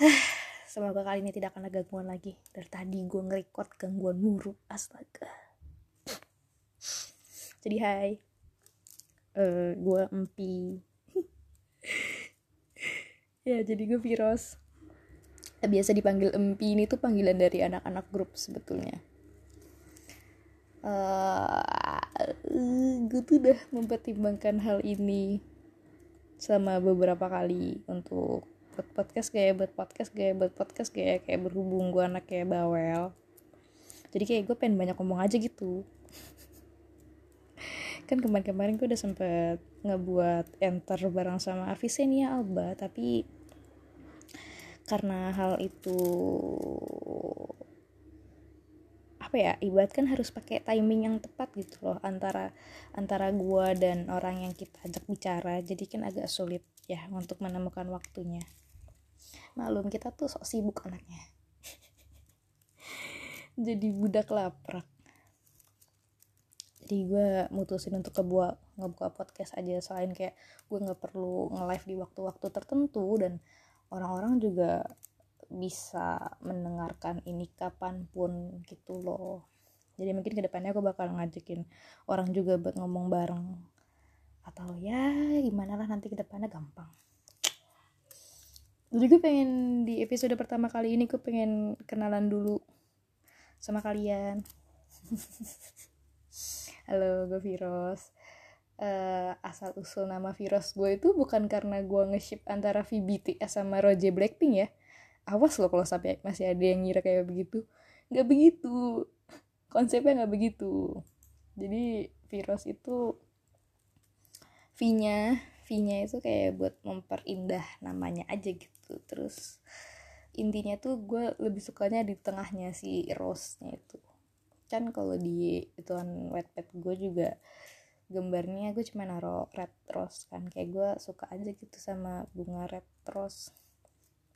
semoga kali ini tidak akan ada gangguan lagi. Dari tadi gue ngerekord gangguan muru astaga. Jadi hai. Uh, gue empi. Ya jadi gue virus biasa dipanggil empi ini tuh panggilan dari anak-anak grup sebetulnya. Uh, gue tuh udah mempertimbangkan hal ini sama beberapa kali untuk buat podcast kayak buat podcast kayak buat podcast kayak kayak berhubung gue anak kayak bawel. Jadi kayak gue pengen banyak ngomong aja gitu. Kan kemarin-kemarin gue udah sempet ngebuat enter bareng sama Avicennia Alba. Tapi karena hal itu apa ya ibarat kan harus pakai timing yang tepat gitu loh antara antara gua dan orang yang kita ajak bicara. Jadi kan agak sulit ya untuk menemukan waktunya malum kita tuh sok sibuk anaknya. Jadi budak lapar jadi gue mutusin untuk kebuat ngebuka podcast aja. Selain kayak gue nggak perlu nge-live di waktu-waktu tertentu dan orang-orang juga bisa mendengarkan ini kapan pun gitu loh. Jadi mungkin ke depannya aku bakal ngajakin orang juga buat ngomong bareng. Atau ya gimana lah nanti ke depannya gampang jadi gue pengen di episode pertama kali ini gue pengen kenalan dulu sama kalian. Halo gue Virus uh, asal usul nama Virus gue itu bukan karena gue nge-ship antara VBTS sama Roger Blackpink ya. Awas loh kalau sampai masih ada yang ngira kayak begitu. Nggak begitu. Konsepnya nggak begitu. Jadi Virus itu V-nya V-nya itu kayak buat memperindah namanya aja gitu. Terus intinya tuh gue lebih sukanya di tengahnya si rose-nya itu. Kan kalau di ituan wetpad gue juga gambarnya gue cuma naro red rose kan. Kayak gue suka aja gitu sama bunga red rose.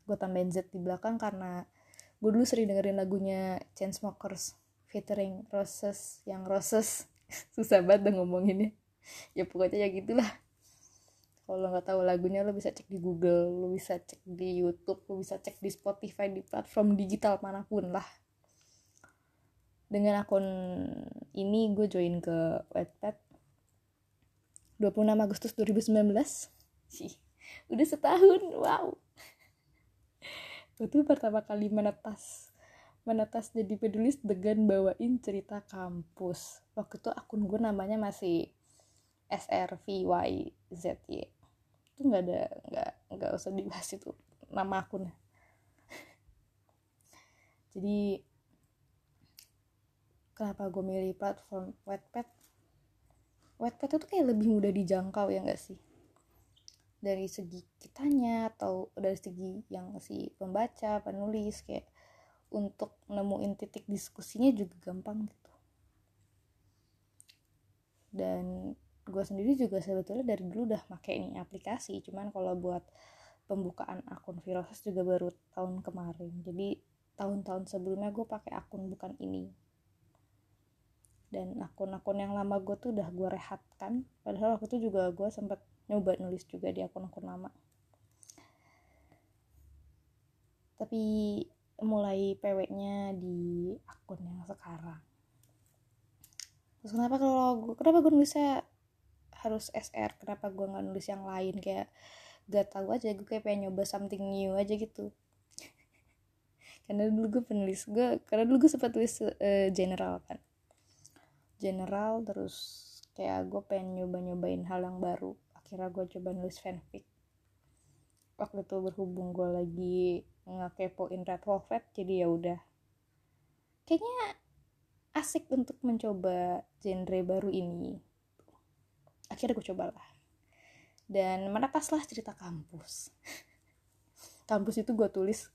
Gue tambahin Z di belakang karena gue dulu sering dengerin lagunya Chainsmokers featuring Roses yang Roses. Susah banget ngomonginnya. Ya pokoknya ya gitulah kalau nggak tahu lagunya lo bisa cek di Google lo bisa cek di YouTube lo bisa cek di Spotify di platform digital mana pun lah. Dengan akun ini gue join ke Wattpad. 26 Agustus 2019 sih udah setahun wow. Itu pertama kali menetas menetas jadi penulis dengan bawain cerita kampus. Waktu itu akun gue namanya masih SRVYZY itu nggak ada nggak nggak usah dibahas itu nama akunnya. Jadi kenapa gue milih platform Wattpad? Wattpad itu kayak lebih mudah dijangkau ya nggak sih? Dari segi kitanya atau dari segi yang si pembaca penulis kayak untuk nemuin titik diskusinya juga gampang gitu. Dan gue sendiri juga sebetulnya dari dulu udah make ini aplikasi cuman kalau buat pembukaan akun Viroses juga baru tahun kemarin. Jadi tahun-tahun sebelumnya gue pakai akun bukan ini. Dan akun-akun yang lama gue tuh udah gue rehatkan. Padahal waktu itu juga gue sempat nyoba nulis juga di akun-akun lama. Tapi mulai PW-nya di akun yang sekarang. Terus kenapa kalau gue kenapa gue nulisnya harus SR kenapa gue nggak nulis yang lain? Kayak gak tahu aja gue kayak pengen nyoba something new aja gitu. Karena dulu gue penulis gue karena dulu gue sempat tulis uh, general kan. General terus kayak gue pengen nyoba nyobain hal yang baru. Akhirnya gue coba nulis fanfic. Waktu itu berhubung gue lagi ngekepoin Red Velvet jadi ya udah. Kayaknya asik untuk mencoba genre baru ini akhirnya gue cobalah. Dan menetaslah cerita kampus. Kampus itu gue tulis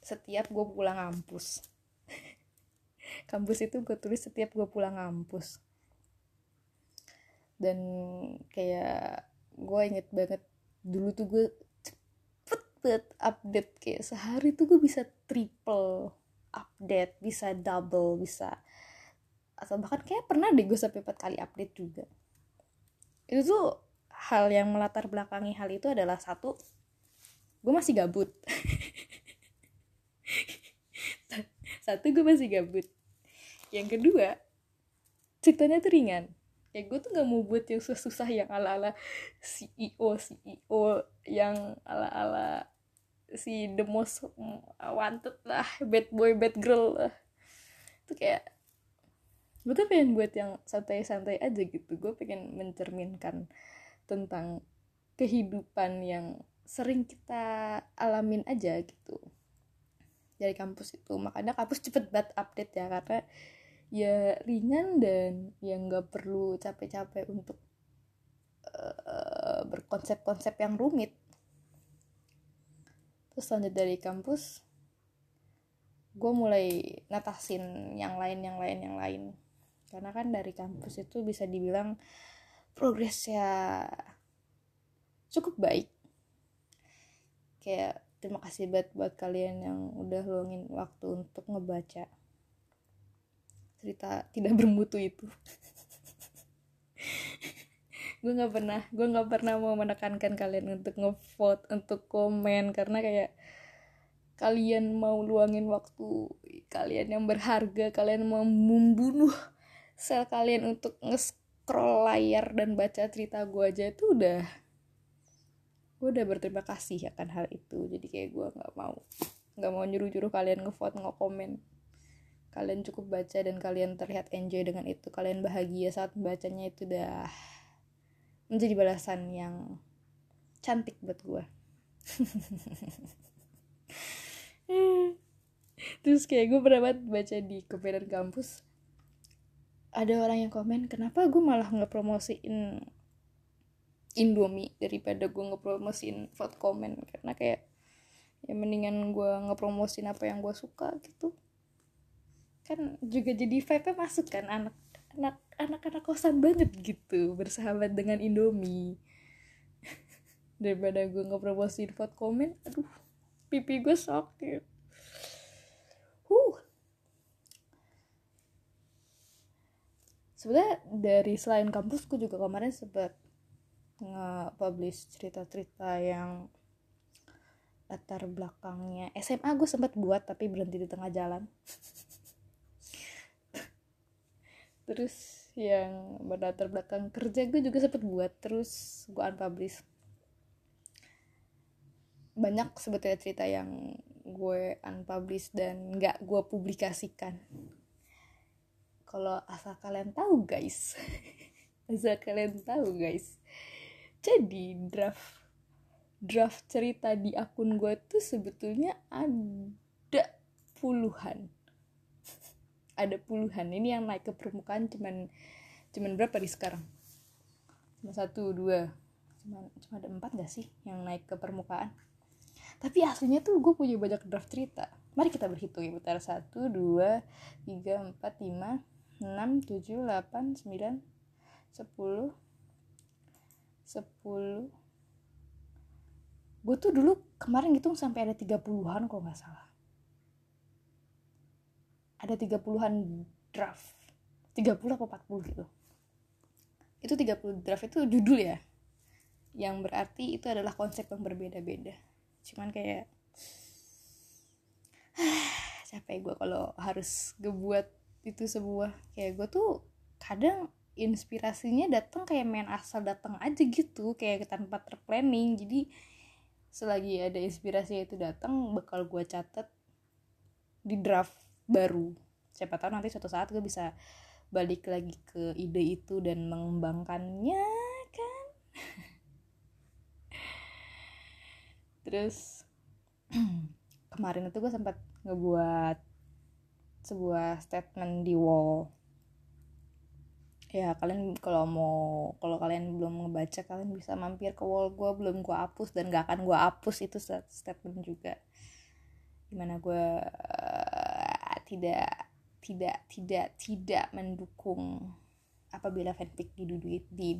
setiap gue pulang kampus. Kampus itu gue tulis setiap gue pulang kampus. Dan kayak gue inget banget dulu tuh gue cepet banget update kayak sehari tuh gue bisa triple update bisa double bisa atau bahkan kayak pernah deh gue sampai 4 kali update juga itu tuh hal yang melatar belakangi hal itu adalah satu gue masih gabut. Satu gue masih gabut. Yang kedua ceritanya tuh ringan. Ya gue tuh nggak mau buat yang susah-susah yang ala-ala CEO CEO yang ala-ala si the most wanted lah bad boy bad girl lah. Itu kayak gue tuh pengen buat yang santai-santai aja gitu. Gue pengen mencerminkan tentang kehidupan yang sering kita alamin aja gitu. Dari kampus itu. Makanya kampus cepet banget update ya karena ya ringan dan yang nggak perlu capek-capek untuk uh, berkonsep-konsep yang rumit. Terus lanjut dari kampus gue mulai natasin yang lain yang lain yang lain karena kan dari kampus itu bisa dibilang progresnya cukup baik. Kayak terima kasih banget buat kalian yang udah luangin waktu untuk ngebaca cerita tidak bermutu itu. Gue nggak pernah gue nggak pernah mau menekankan kalian untuk ngevote untuk komen. Karena kayak kalian mau luangin waktu kalian yang berharga kalian mau membunuh sel kalian untuk nge-scroll layar dan baca cerita gue aja itu udah gue udah berterima kasih akan hal itu. Jadi kayak gue nggak mau nggak mau nyuruh nyuruh kalian ngevote komen kalian cukup baca dan kalian terlihat enjoy dengan itu. Kalian bahagia saat membacanya itu udah menjadi balasan yang cantik buat gue terus kayak gue pernah baca di kebenaran kampus ada orang yang komen kenapa gue malah ngepromosiin Indomie daripada gue ngepromosiin vote komen karena kayak ya mendingan gue ngepromosin apa yang gue suka gitu. Kan juga jadi vibe masuk kan anak anak anak anak kosan banget gitu bersahabat dengan Indomie. Daripada gue ngepromosiin vote komen aduh pipi gue sakit sebenarnya dari selain kampus gue juga kemarin sempat nge-publish cerita-cerita yang latar belakangnya. SMA gue sempat buat tapi berhenti di tengah jalan. Terus yang berlatar belakang kerja gue juga sempat buat terus gue unpublish. Banyak sebetulnya cerita yang gue unpublish dan nggak gue publikasikan kalau asal kalian tahu guys. Asal kalian tahu guys. Jadi draft draft cerita di akun gue tuh sebetulnya ada puluhan. Ada puluhan. Ini yang naik ke permukaan cuman cuman berapa di sekarang? Cuma satu dua cuma cuma ada empat gak sih yang naik ke permukaan? Tapi aslinya tuh gue punya banyak draft cerita. Mari kita berhitung ya bentar. Satu dua tiga empat lima 6, 7, 8, 9, 10 10 gue tuh dulu kemarin ngitung sampai ada 30-an kok nggak salah. Ada 30-an draft. 30 atau 40 gitu. Itu 30 draft itu judul ya. Yang berarti itu adalah konsep yang berbeda-beda. Cuman kayak capek gue kalau harus ngebuat itu sebuah kayak gue tuh kadang inspirasinya datang kayak main asal datang aja gitu kayak tanpa terplanning. Jadi selagi ada inspirasi itu datang bakal gue catat di draft baru. Siapa tahu nanti suatu saat gue bisa balik lagi ke ide itu dan mengembangkannya kan? Terus kemarin itu gue sempat ngebuat sebuah statement di wall. Ya kalian kalau mau kalau kalian belum ngebaca kalian bisa mampir ke wall gue belum gue hapus dan gak akan gue hapus itu statement juga. Di mana gue uh, tidak tidak tidak tidak mendukung apabila fanfic diduit di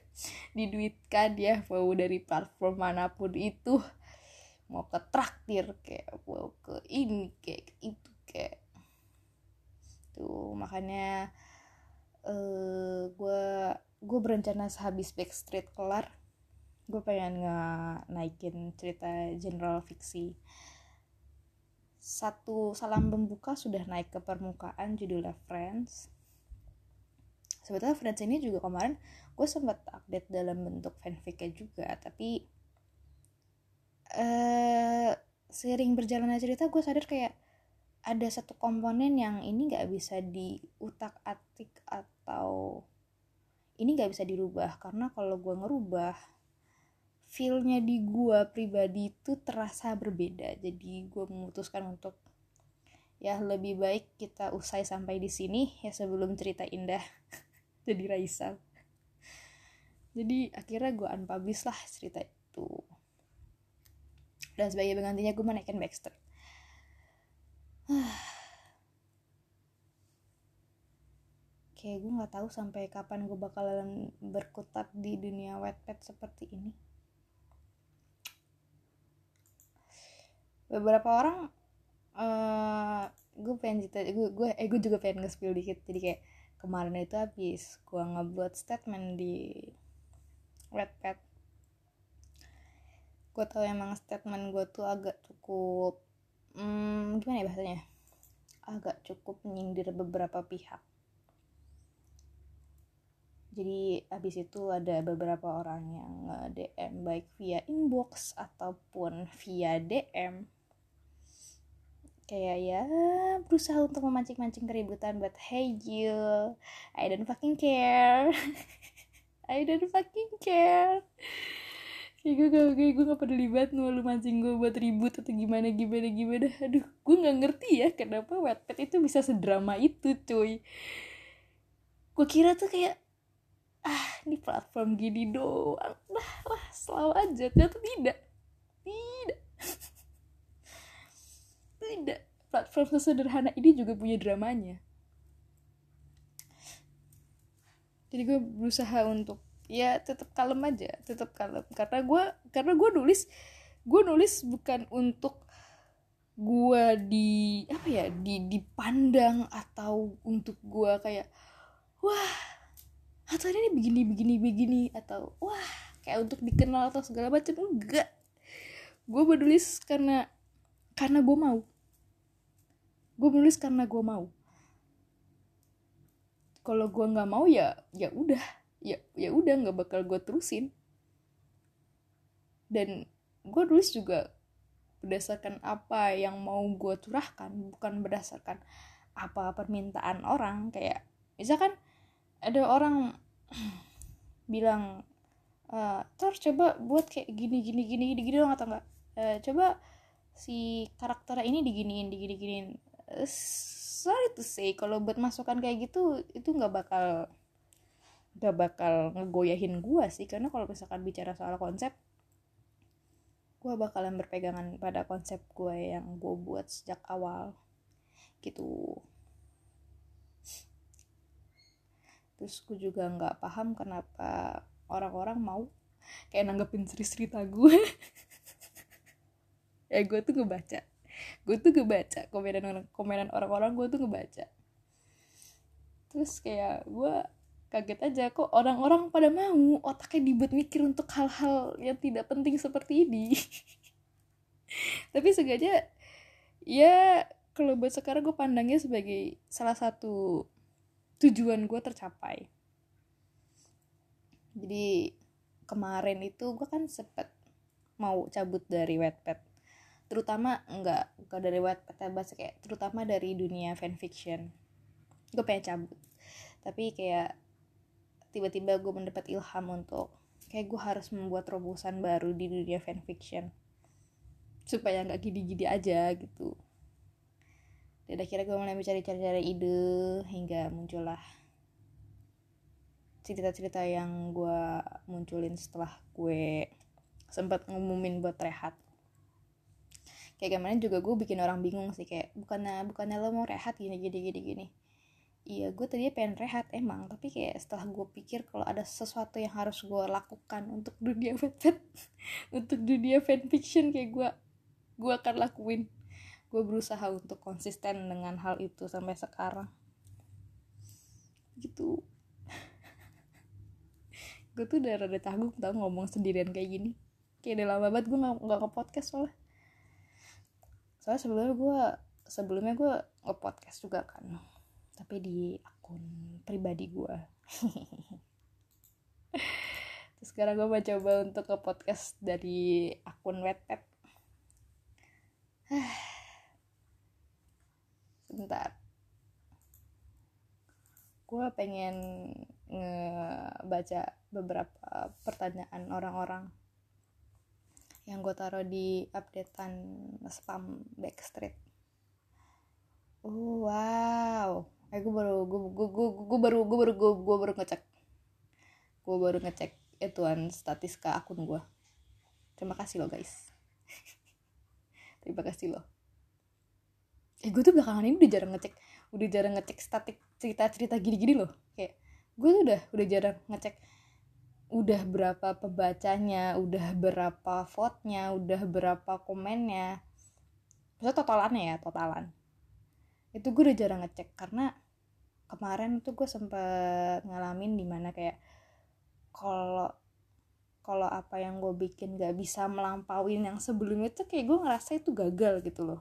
diduitkan ya mau dari platform mana pun itu. Mau ke traktir kayak mau ke ini kayak itu kayak gitu. Makanya uh, eh, gue gue berencana sehabis Backstreet kelar gue pengen nge naikin cerita general fiksi. Satu salam pembuka sudah naik ke permukaan judulnya Friends. Sebetulnya Friends ini juga kemarin gue sempat update dalam bentuk fanficnya juga tapi eh sering berjalannya cerita gue sadar kayak ada satu komponen yang ini nggak bisa diutak atik atau ini nggak bisa dirubah. Karena kalau gue ngerubah feelnya di gue pribadi itu terasa berbeda. Jadi gue memutuskan untuk ya lebih baik kita usai sampai di sini ya sebelum cerita indah jadi Raisa. Jadi akhirnya gue unpublish lah cerita itu. Dan sebagai penggantinya gue menaikkan Baxter kayak gue nggak tahu sampai kapan gue bakalan berkutat di dunia wetpad seperti ini. Beberapa orang uh, gue pengen cerita gue gue eh gue juga pengen nge-spill dikit. Jadi kayak kemarin itu habis gue ngebuat statement di Wattpad gue tau emang statement gue tuh agak cukup hmm, gimana ya bahasanya? Agak cukup menyindir beberapa pihak. Jadi abis itu ada beberapa orang yang nge-DM baik via inbox ataupun via DM kayak ya berusaha untuk memancing-mancing keributan but hey you I don't fucking care. I don't fucking care kayak gue gak kayak gue gak peduli banget mau lu mancing gue buat ribut atau gimana gimana gimana. Aduh gue nggak ngerti ya kenapa Wattpad itu bisa sedrama itu cuy. Gue kira tuh kayak ah ini platform gini doang. Lah lah selalu aja. Ternyata tidak. Tidak. Tidak. Platform sesederhana ini juga punya dramanya. Jadi gue berusaha untuk ya tetap kalem aja tetap kalem. Karena gue karena gue nulis gue nulis bukan untuk gue di apa ya di dipandang atau untuk gue kayak wah atau ini begini begini begini atau wah kayak untuk dikenal atau segala macam enggak. Gue menulis karena karena gue mau. Gue menulis karena gue mau. Kalau gue nggak mau ya ya udah ya ya udah nggak bakal gue terusin. Dan gue nulis juga berdasarkan apa yang mau gue curahkan bukan berdasarkan apa permintaan orang. Kayak misalkan ada orang bilang uh, Tor coba buat kayak gini gini gini gini gini dong atau enggak. Uh, coba si karakter ini diginiin digini giniin uh, sorry to say kalau buat masukan kayak gitu itu nggak bakal nggak bakal ngegoyahin gue sih. Karena kalau misalkan bicara soal konsep gue bakalan berpegangan pada konsep gue yang gue buat sejak awal. Gitu. Terus gue juga nggak paham kenapa orang-orang mau kayak nanggepin cerita gue ya gue tuh ngebaca. Gue tuh ngebaca komenan komenan orang-orang gue tuh ngebaca. Terus kayak gue kaget aja kok orang-orang pada mau otaknya dibuat mikir untuk hal-hal yang tidak penting seperti ini. Tapi sengaja ya kalau buat sekarang gue pandangnya sebagai salah satu tujuan gue tercapai. Jadi kemarin itu gue kan sempet mau cabut dari Wattpad. Terutama enggak enggak dari Wattpad ya kayak terutama dari dunia fanfiction. Gue pengen cabut. Tapi kayak tiba-tiba gue mendapat ilham untuk kayak gue harus membuat terobosan baru di dunia fanfiction. Supaya nggak gini-gini aja gitu. Dan akhirnya gue mulai mencari-cari ide hingga muncullah cerita-cerita yang gue munculin setelah gue sempat ngumumin buat rehat. Kayak kemarin juga gue bikin orang bingung sih kayak bukannya bukannya lo mau rehat gini gini gini gini iya gue tadinya pengen rehat emang tapi kayak setelah gue pikir kalau ada sesuatu yang harus gue lakukan untuk dunia fanfiction untuk dunia fanfiction kayak gue gue akan lakuin. Gue berusaha untuk konsisten dengan hal itu sampai sekarang. Gitu. Gue tuh udah rada tanggung tau ngomong sendirian kayak gini. Kayak udah lama banget gue gak, gak ke podcast soalnya. Soalnya sebelumnya gue sebelumnya gue nge-podcast juga kan tapi di akun pribadi gue terus sekarang gue mau coba untuk ke podcast dari akun wetpad bentar gue pengen ngebaca beberapa pertanyaan orang-orang yang gue taruh di updatean spam backstreet. Oh wow eh gue baru gue gue gue gue baru gue baru gue gue baru ngecek. Gue baru ngecek ituan statistika akun gue terima kasih lo guys. Terima kasih lo eh gue tuh belakangan ini udah jarang ngecek udah jarang ngecek statik cerita cerita gini gini loh. Kayak gue tuh udah udah jarang ngecek udah berapa pembacanya udah berapa vote-nya udah berapa komennya. Maksudnya totalannya ya totalan itu gue udah jarang ngecek karena kemarin tuh gue sempet ngalamin di mana kayak kalau kalau apa yang gue bikin gak bisa melampauin yang sebelumnya tuh kayak gue ngerasa itu gagal gitu loh.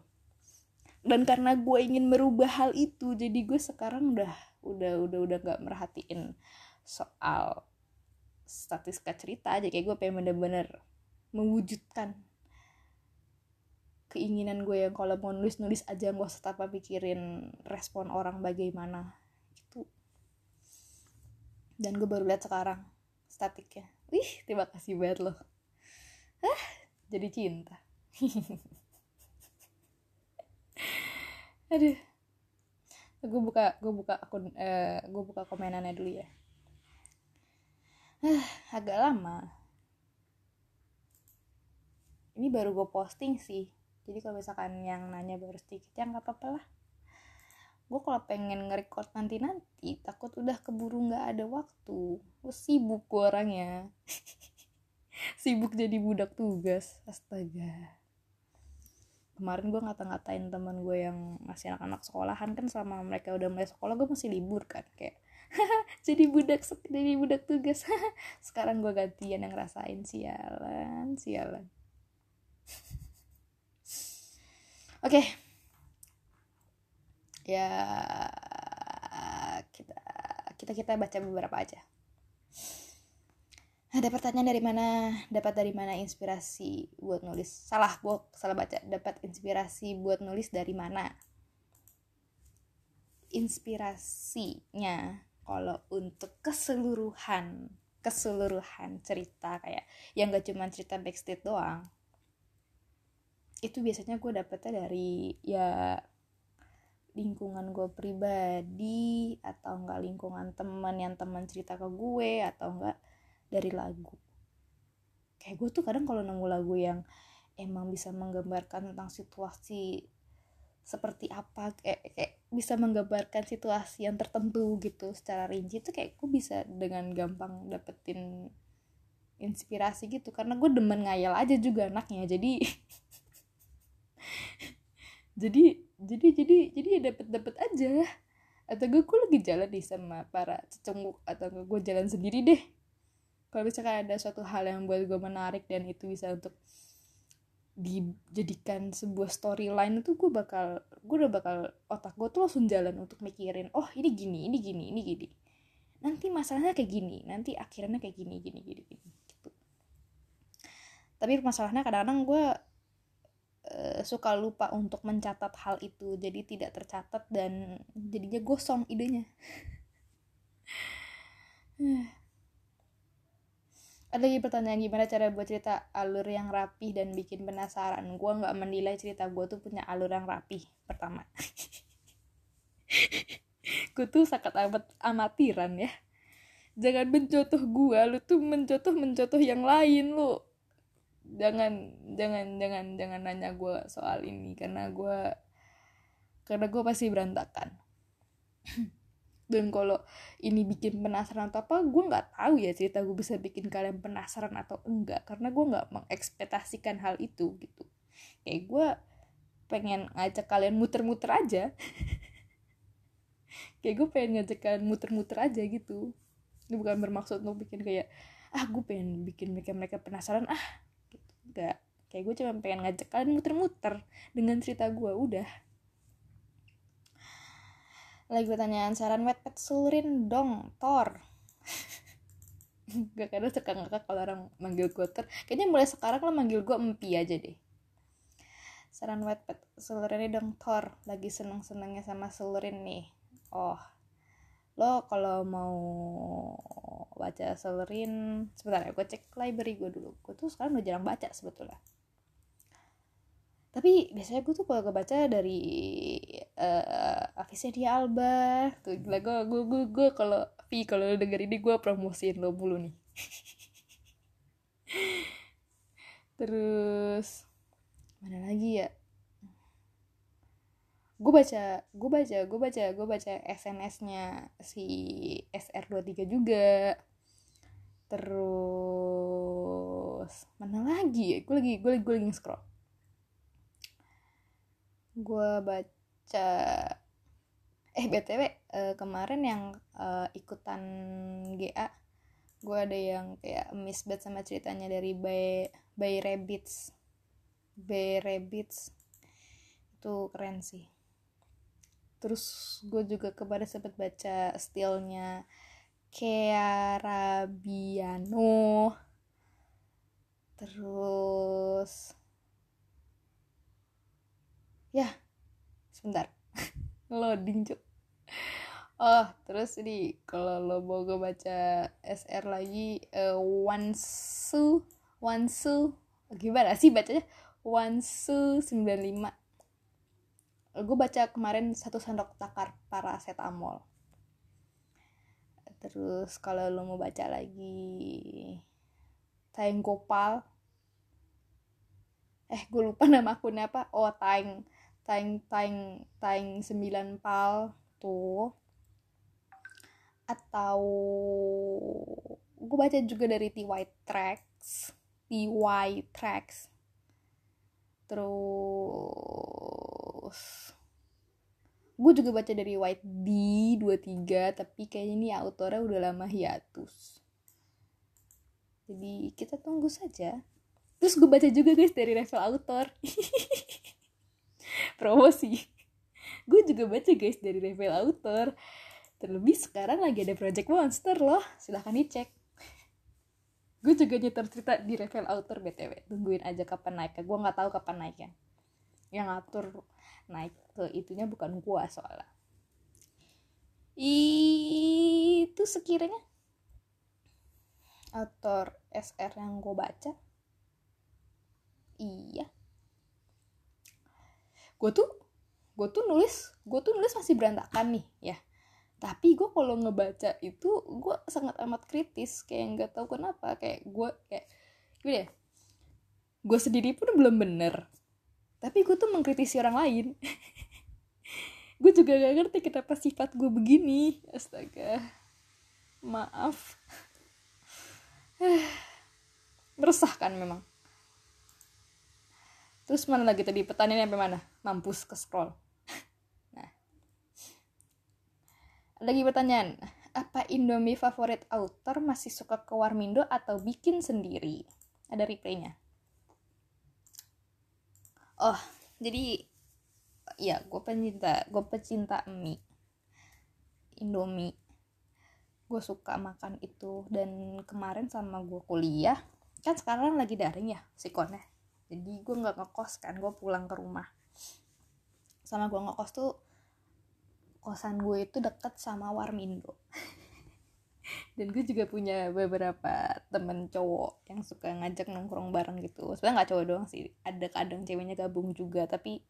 Dan karena gue ingin merubah hal itu jadi gue sekarang udah udah udah udah gak merhatiin soal statistika cerita aja kayak gue pengen bener-bener mewujudkan keinginan gue yang kalau mau nulis nulis aja gue usah tanpa pikirin respon orang bagaimana gitu. Dan gue baru lihat sekarang statiknya. Wih terima kasih banget loh. Ah jadi cinta. Aduh. Gue buka gue buka akun eh, gue buka komenannya dulu ya. Ah agak lama. Ini baru gue posting sih jadi kalau misalkan yang nanya baru sedikit ya nggak apa-apa lah. Gue kalau pengen nge-record nanti nanti takut udah keburu nggak ada waktu. Gue sibuk gue orangnya. Sibuk jadi budak tugas astaga. Kemarin gue ngata-ngatain teman gue yang masih anak-anak sekolahan kan selama mereka udah mulai sekolah gue masih libur kan kayak jadi budak jadi budak tugas. Sekarang gue gantian yang ngerasain sialan sialan oke. Okay. ya kita kita kita baca beberapa aja. Ada pertanyaan dari mana? Dapat dari mana inspirasi buat nulis? Salah gue salah baca. Dapat inspirasi buat nulis dari mana? Inspirasinya kalau untuk keseluruhan keseluruhan cerita kayak yang gak cuma cerita backstage doang itu biasanya gue dapetnya dari ya lingkungan gue pribadi atau enggak lingkungan teman yang teman cerita ke gue atau enggak dari lagu. Kayak gue tuh kadang kalau nemu lagu yang emang bisa menggambarkan tentang situasi seperti apa kayak, kayak bisa menggambarkan situasi yang tertentu gitu secara rinci itu kayak gue bisa dengan gampang dapetin inspirasi gitu. Karena gue demen ngayal aja juga anaknya jadi jadi jadi jadi jadi ya dapet dapet aja. Atau gue gue lagi jalan nih sama para cecunguk atau gue jalan sendiri deh. Kalau misalkan ada suatu hal yang buat gue menarik dan itu bisa untuk dijadikan sebuah storyline itu gue bakal gue udah bakal otak gue tuh langsung jalan untuk mikirin oh ini gini ini gini ini gini. Nanti masalahnya kayak gini nanti akhirnya kayak gini gini gini gini gitu. Tapi masalahnya kadang-kadang gue uh, suka lupa untuk mencatat hal itu. Jadi tidak tercatat dan jadinya gosong idenya. Ada lagi pertanyaan gimana cara buat cerita alur yang rapih dan bikin penasaran? Gue nggak menilai cerita gue tuh punya alur yang rapih pertama. Gue tuh sangat amat amatiran ya. Jangan mencontoh gue lu tuh mencontoh mencontoh yang lain lu jangan jangan jangan jangan nanya gue soal ini karena gue karena gue pasti berantakan. Dan kalau ini bikin penasaran atau apa gue nggak tahu ya cerita gue bisa bikin kalian penasaran atau enggak karena gue nggak mengekspektasikan hal itu gitu. Kayak gue pengen ngajak kalian muter-muter aja. Kayak gue pengen ngajak kalian muter-muter aja gitu. Ini bukan bermaksud untuk bikin kayak ah gue pengen bikin mereka mereka penasaran. Ah enggak kayak gue cuma pengen ngajak kalian muter-muter dengan cerita gue udah. Lagi pertanyaan saran wet pet sulurin dong Thor. Gak kadang suka ngakak kalau orang manggil gue Thor. Kayaknya mulai sekarang lo manggil gue empi aja deh. Saran wet pet sulurin dong Thor. Lagi seneng-senengnya sama sulurin nih. Oh lo kalau mau baca sulurin sebentar ya gue cek library gue dulu. Gue tuh sekarang udah jarang baca sebetulnya. Tapi biasanya gue tuh kalau gue baca dari uh, Afisnya dia Alba. Tuh gila gue gue gue, gue kalau Vi kalau lo denger ini gue promosiin lo mulu nih. Terus mana lagi ya gue baca gue baca gue baca gue baca SNS-nya si SR23 juga. Terus mana lagi ya? Gue lagi gue lagi gue lagi scroll gue baca eh btw uh, eh, kemarin yang uh, ikutan GA gue ada yang kayak miss banget sama ceritanya dari by by rabbits. By rabbits. Itu keren sih terus gue juga kepada sempat baca stylenya Kearabiano terus ya sebentar. Loading cuk. Oh terus ini kalau lo mau gue baca SR lagi uh, Wansu Wansu. Gimana sih bacanya? Wansu 95 gue baca kemarin satu sendok takar paracetamol. Terus kalau lo mau baca lagi Taeng Gopal eh gue lupa nama akunnya apa. Oh Taeng taing taing taing sembilan pal tuh. Atau gue baca juga dari TY Tracks TY Tracks terus gue juga baca dari White D 23 tapi kayaknya ini autornya udah lama hiatus. Jadi kita tunggu saja. Terus gue baca juga guys dari level author promosi. Gue juga baca guys dari level author terlebih sekarang lagi ada project monster loh. Silahkan dicek gue juga nyetor cerita di level author btw tungguin aja kapan naiknya. Gue nggak tahu kapan naiknya. Yang ngatur naik ke itunya bukan gue soalnya. Itu sekiranya author SR yang gue baca. Iya. Gue tuh gue tuh nulis gue tuh nulis masih berantakan nih ya tapi gue kalau ngebaca itu gue sangat amat kritis kayak nggak tahu kenapa kayak gue kayak gue ya gue sendiri pun belum bener. Tapi gue tuh mengkritisi orang lain. Gue juga gak ngerti kenapa sifat gue begini. Astaga. Maaf. Meresahkan memang. Terus mana lagi tadi? Pertanyaan sampai mana? Mampus ke scroll nah lagi pertanyaan apa Indomie favorit author? Masih suka ke Warmindo atau bikin sendiri? Ada replaynya? Oh jadi ya gue pencinta gue pecinta mie. Indomie. Gue suka makan itu. Dan kemarin sama gue kuliah kan sekarang lagi daring ya sikonnya. Jadi gue nggak ngekos kan gue pulang ke rumah. Sama gue ngekos tuh kosan gue itu deket sama Warmindo. Dan gue juga punya beberapa temen cowok yang suka ngajak nongkrong bareng gitu. Sebenarnya nggak cowok doang sih ada kadang ceweknya gabung juga. Tapi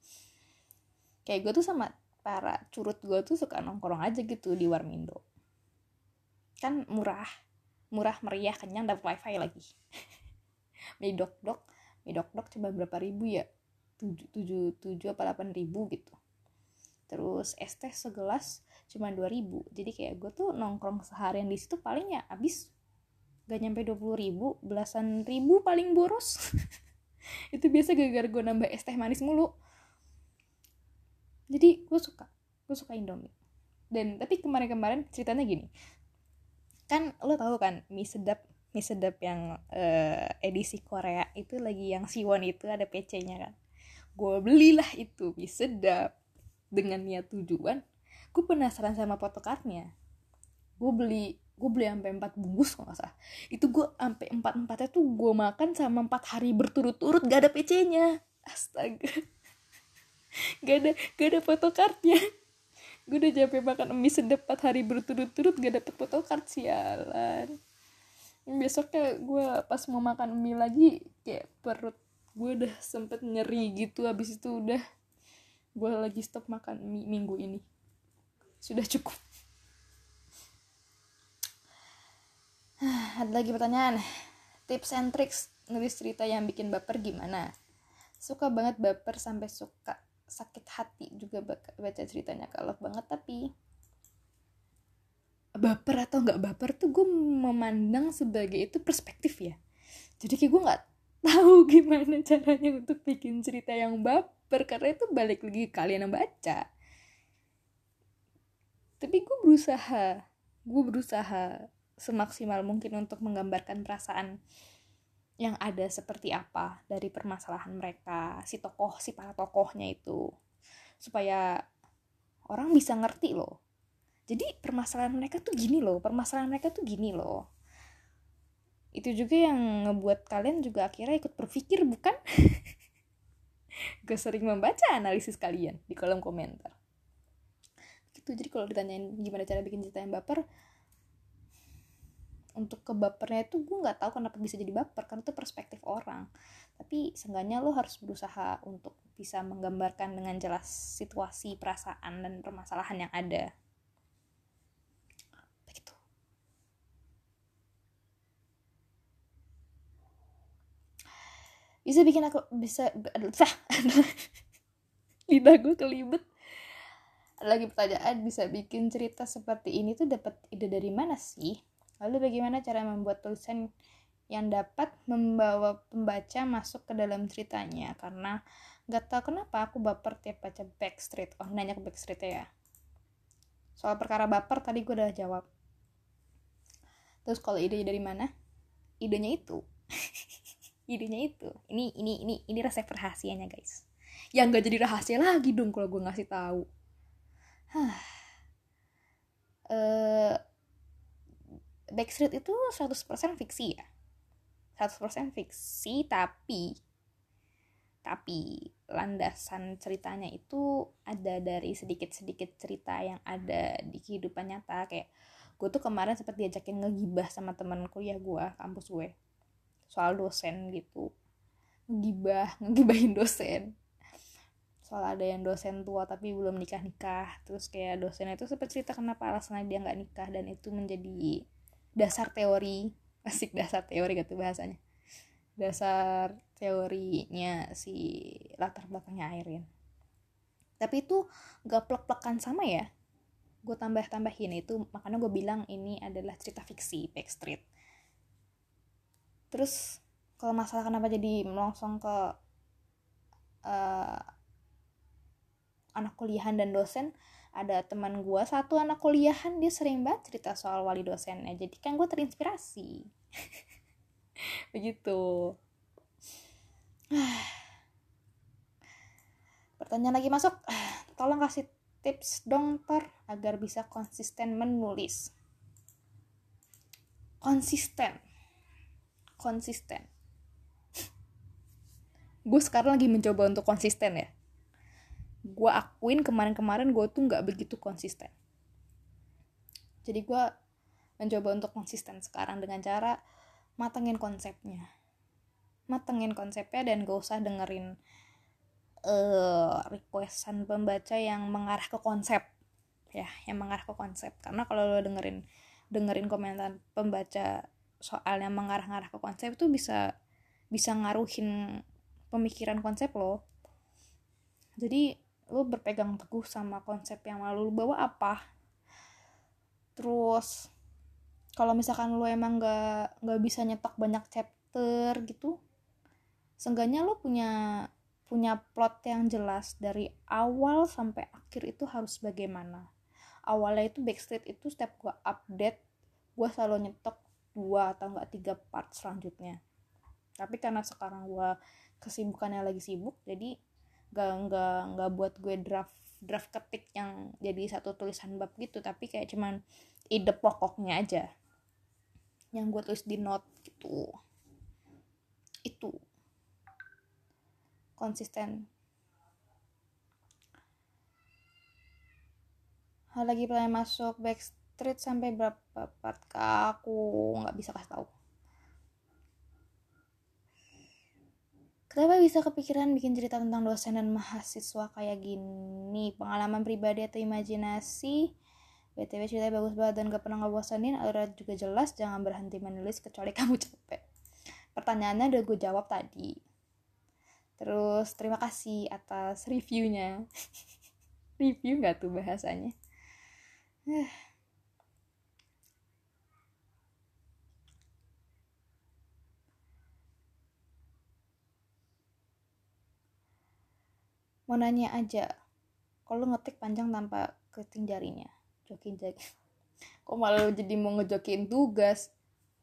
kayak gue tuh sama para curut gue tuh suka nongkrong aja gitu di Warmindo. Kan murah murah meriah kenyang dapat wifi lagi. Mie dok dok dok dok cuma berapa ribu ya? Tujuh tujuh tujuh apa delapan ribu gitu terus es teh segelas cuma ribu. Jadi kayak gue tuh nongkrong seharian di situ paling ya abis gak nyampe dua puluh ribu belasan ribu paling boros. Itu biasa gara-gara gue nambah es teh manis mulu. Jadi gue suka gue suka indomie. Dan tapi kemarin-kemarin ceritanya gini. Kan lo tau kan mie sedap mie sedap yang uh, edisi Korea itu lagi yang Siwon itu ada PC-nya kan? Gue belilah itu mie sedap dengan niat tujuan gue penasaran sama photocardnya gue beli gue beli sampai empat bungkus kok nggak salah. Itu gue sampai empat empatnya tuh gue makan sama empat hari berturut-turut gak ada PC-nya astaga. Gak ada gak ada photocardnya gue udah capek makan mie sedap empat hari berturut-turut gak dapet photocard sialan. Besoknya gue pas mau makan mie lagi kayak perut gue udah sempet nyeri gitu habis itu udah gue lagi stop makan mie minggu ini. Sudah cukup. Ada lagi pertanyaan. Tips and tricks nulis cerita yang bikin baper gimana? Suka banget baper sampai suka sakit hati juga baca ceritanya. Kalau banget tapi baper atau nggak baper tuh gue memandang sebagai itu perspektif ya. Jadi kayak gue nggak tahu gimana caranya untuk bikin cerita yang baper karena itu balik lagi kalian yang baca. Tapi gue berusaha gue berusaha semaksimal mungkin untuk menggambarkan perasaan yang ada seperti apa dari permasalahan mereka si tokoh si para tokohnya itu. Supaya orang bisa ngerti loh. Jadi permasalahan mereka tuh gini loh permasalahan mereka tuh gini loh. Itu juga yang ngebuat kalian juga akhirnya ikut berpikir bukan gue sering membaca analisis kalian di kolom komentar. Gitu jadi kalau ditanyain gimana cara bikin cerita yang baper untuk kebapernya itu gue nggak tahu kenapa bisa jadi baper karena itu perspektif orang. Tapi seenggaknya lo harus berusaha untuk bisa menggambarkan dengan jelas situasi perasaan dan permasalahan yang ada bisa bikin aku bisa sah lidah gue kelibet. Lagi pertanyaan bisa bikin cerita seperti ini tuh dapat ide dari mana sih? Lalu bagaimana cara membuat tulisan yang dapat membawa pembaca masuk ke dalam ceritanya? Karena nggak tahu kenapa aku baper tiap baca Backstreet. Oh nanya ke Backstreet ya. Soal perkara baper tadi gue udah jawab. Terus kalau idenya dari mana? Idenya itu idenya itu. Ini ini ini ini resep rahasianya guys. Yang gak jadi rahasia lagi dong kalau gue ngasih tahu. Uh, Backstreet itu 100% fiksi ya? 100% fiksi tapi tapi landasan ceritanya itu ada dari sedikit-sedikit cerita yang ada di kehidupan nyata. Kayak gue tuh kemarin sempat diajakin ngegibah sama temen kuliah gue kampus gue soal dosen gitu. Ngibah ngibahin dosen. Soal ada yang dosen tua tapi belum nikah nikah terus kayak dosen itu sempat cerita kenapa alasannya dia nggak nikah dan itu menjadi dasar teori. Asik dasar teori gitu bahasanya. Dasar teorinya si latar belakangnya Airin tapi itu gak plek-plekan sama ya. Gue tambah-tambahin itu makanya gue bilang ini adalah cerita fiksi Backstreet terus kalau masalah kenapa jadi melongsong ke uh, anak kuliahan dan dosen ada teman gue satu anak kuliahan dia sering banget cerita soal wali dosennya. Jadi kan gue terinspirasi. Begitu. Pertanyaan lagi masuk. Tolong kasih tips dong ter agar bisa konsisten menulis. Konsisten konsisten. Gue sekarang lagi mencoba untuk konsisten ya. Gue akuin kemarin-kemarin gue tuh nggak begitu konsisten. Jadi gue mencoba untuk konsisten sekarang dengan cara matengin konsepnya. Matengin konsepnya dan gak usah dengerin uh, requestan pembaca yang mengarah ke konsep. Ya yang mengarah ke konsep. Karena kalau lo dengerin dengerin komentar pembaca soal yang mengarah-ngarah ke konsep itu bisa bisa ngaruhin pemikiran konsep lo. Jadi lo berpegang teguh sama konsep yang lalu lo bawa apa? Terus kalau misalkan lo emang gak nggak bisa nyetok banyak chapter gitu seenggaknya lo punya punya plot yang jelas dari awal sampai akhir itu harus bagaimana. Awalnya itu backstreet itu setiap gue update gue selalu nyetok dua atau enggak tiga part selanjutnya. Tapi karena sekarang gue kesibukannya lagi sibuk jadi nggak nggak nggak buat gue draft draft ketik yang jadi satu tulisan bab gitu. Tapi kayak cuman ide pokoknya aja yang gue tulis di note gitu. Itu. Konsisten. Hal lagi pengen masuk backstreet sampai berapa part aku nggak bisa kasih tahu Kenapa bisa kepikiran bikin cerita tentang dosen dan mahasiswa kayak gini? Pengalaman pribadi atau imajinasi? BTW ceritanya bagus banget dan gak pernah ngebosanin, alurnya juga jelas, jangan berhenti menulis kecuali kamu capek. Pertanyaannya udah gue jawab tadi. Terus terima kasih atas reviewnya. Review gak tuh bahasanya? mau nanya aja kalau ngetik panjang tanpa keriting jarinya jokin jari. Kok malah jadi mau ngejokin tugas?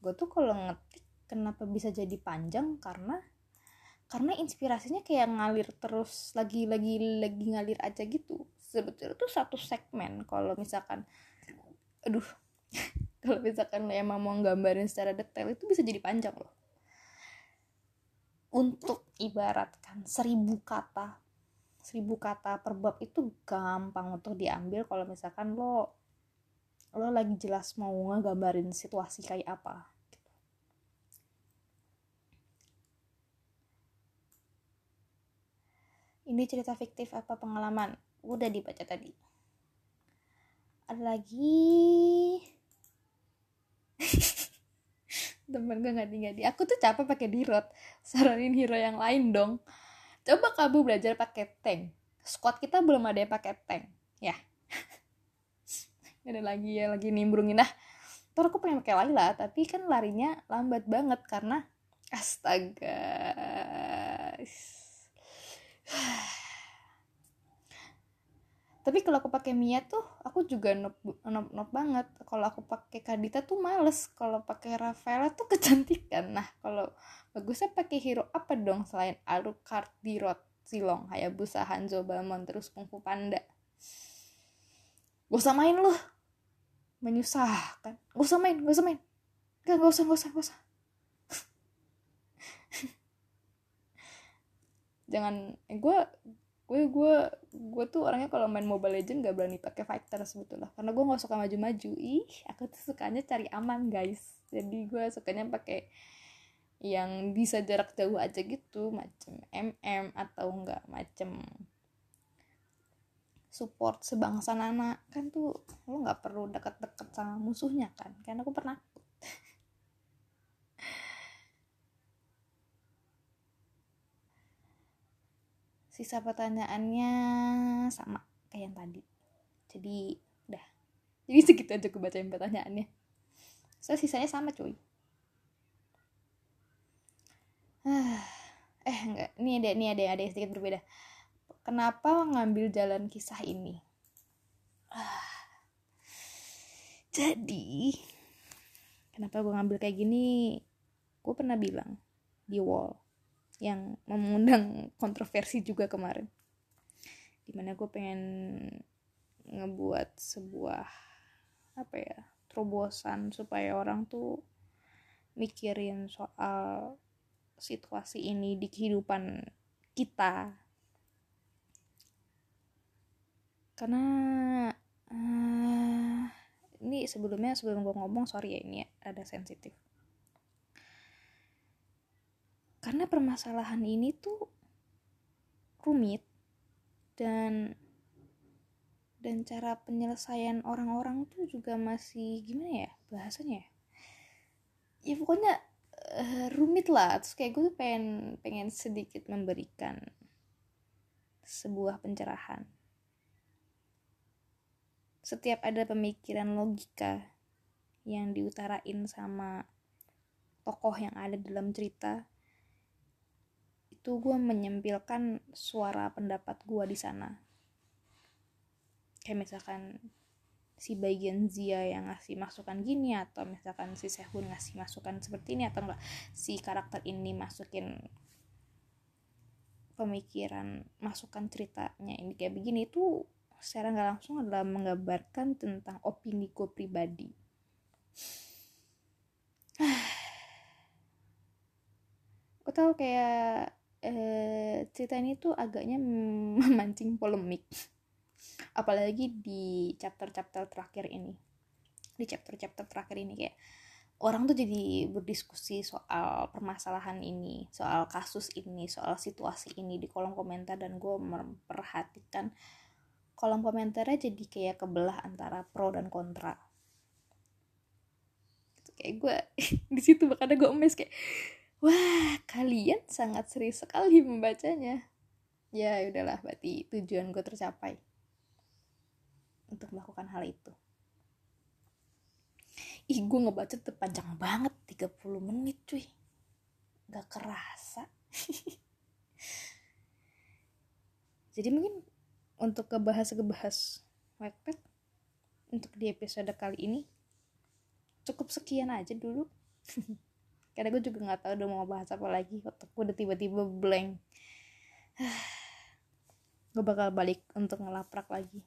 Gue tuh kalau ngetik kenapa bisa jadi panjang? Karena karena inspirasinya kayak ngalir terus lagi lagi lagi ngalir aja gitu. Sebetulnya tuh satu segmen kalau misalkan aduh kalau misalkan lo emang mau gambarin secara detail itu bisa jadi panjang loh. Untuk ibaratkan seribu kata seribu kata per bab itu gampang untuk diambil kalau misalkan lo lo lagi jelas mau ngegambarin situasi kayak apa gitu. ini cerita fiktif apa pengalaman? Udah dibaca tadi. Ada lagi? Temen gue nggak di aku tuh capek pakai dirot saranin hero yang lain dong coba kamu belajar pakai tank. Squad kita belum ada yang pakai tank. Ya. Ada lagi ya lagi nimbrungin. Nah Ntar aku pengen pakai Laila tapi kan larinya lambat banget karena astaga tapi kalau aku pakai Mia tuh aku juga nop nop, nop banget. Kalau aku pakai Kadita tuh males. Kalau pakai Rafaela tuh kecantikan. Nah kalau bagusnya pakai hero apa dong selain Alucard Dirot Silong Hayabusa Hanzo Balmon terus Kung Fu Panda? Gak usah main loh menyusahkan. Gak usah main gak usah main. Gak, gak usah gak usah gak usah. Jangan eh, gue gue gue gue tuh orangnya kalau main Mobile Legend gak berani pakai fighter sebetulnya. Karena gue nggak suka maju-maju. Ih aku tuh sukanya cari aman guys. Jadi gue sukanya pakai yang bisa jarak jauh aja gitu macem mm atau enggak macem support sebangsa nana kan tuh lo nggak perlu deket-deket sama musuhnya kan. Karena aku pernah sisa pertanyaannya sama kayak yang tadi. Jadi udah. Jadi segitu aja gue bacain pertanyaannya. So sisanya sama cuy. Eh enggak. Ini ada ini ada ada yang sedikit berbeda. Kenapa ngambil jalan kisah ini? Jadi kenapa gue ngambil kayak gini? Gue pernah bilang di wall yang mengundang kontroversi juga kemarin. Di mana gue pengen ngebuat sebuah apa ya terobosan supaya orang tuh mikirin soal situasi ini di kehidupan kita. Karena uh, ini sebelumnya sebelum gue ngomong sorry ya ini ada sensitif karena permasalahan ini tuh rumit dan dan cara penyelesaian orang-orang tuh juga masih gimana ya bahasanya ya? Ya pokoknya uh, rumit lah. Terus kayak gue tuh pengen pengen sedikit memberikan sebuah pencerahan. Setiap ada pemikiran logika yang diutarain sama tokoh yang ada dalam cerita itu gue menyempilkan suara pendapat gue di sana. Kayak misalkan si bagian Zia yang ngasih masukan gini atau misalkan si Sehun ngasih masukan seperti ini atau enggak si karakter ini masukin pemikiran masukan ceritanya ini kayak begini itu secara nggak langsung adalah menggambarkan tentang opini gue pribadi. Gue tau kayak eh, cerita ini tuh agaknya memancing polemik. Apalagi di chapter-chapter terakhir ini. Di chapter-chapter terakhir ini kayak orang tuh jadi berdiskusi soal permasalahan ini soal kasus ini soal situasi ini di kolom komentar dan gue memperhatikan kolom komentarnya jadi kayak kebelah antara pro dan kontra. Kayak gue di situ makanya gue emes kayak wah kalian sangat serius sekali membacanya. Ya udahlah berarti tujuan gue tercapai untuk melakukan hal itu. Ih gue ngebaca tuh panjang banget 30 menit cuy. Gak kerasa. Jadi mungkin untuk kebahas-kebahas Wattpad untuk di episode kali ini cukup sekian aja dulu karena gue juga nggak tahu udah mau bahas apa lagi. Otak gue udah tiba-tiba blank. Gue bakal balik untuk ngelaprak lagi.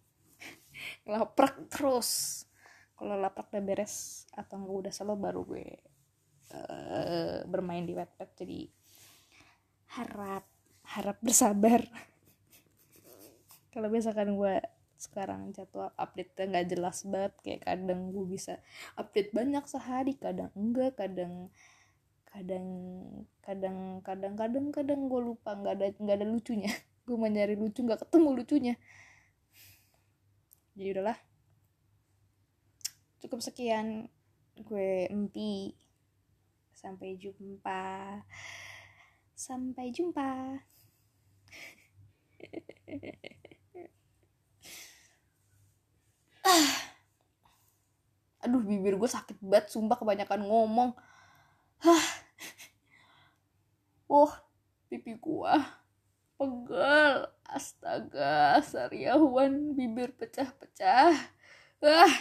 Ngelaprak terus. Kalau laprak udah beres atau nggak udah selalu baru gue uh, bermain di Wattpad jadi harap harap bersabar. Kalau misalkan gue sekarang jadwal update nggak jelas banget kayak kadang gue bisa update banyak sehari kadang enggak kadang kadang kadang kadang kadang kadang gue lupa nggak ada nggak ada lucunya. Gue mau nyari lucu nggak ketemu lucunya. Jadi udahlah. Cukup sekian gue empi. Sampai jumpa. Sampai jumpa. Ah. aduh bibir gue sakit banget sumpah kebanyakan ngomong. Hah. Wah, pipi gua pegel. Astaga, sariawan bibir pecah-pecah. Ah.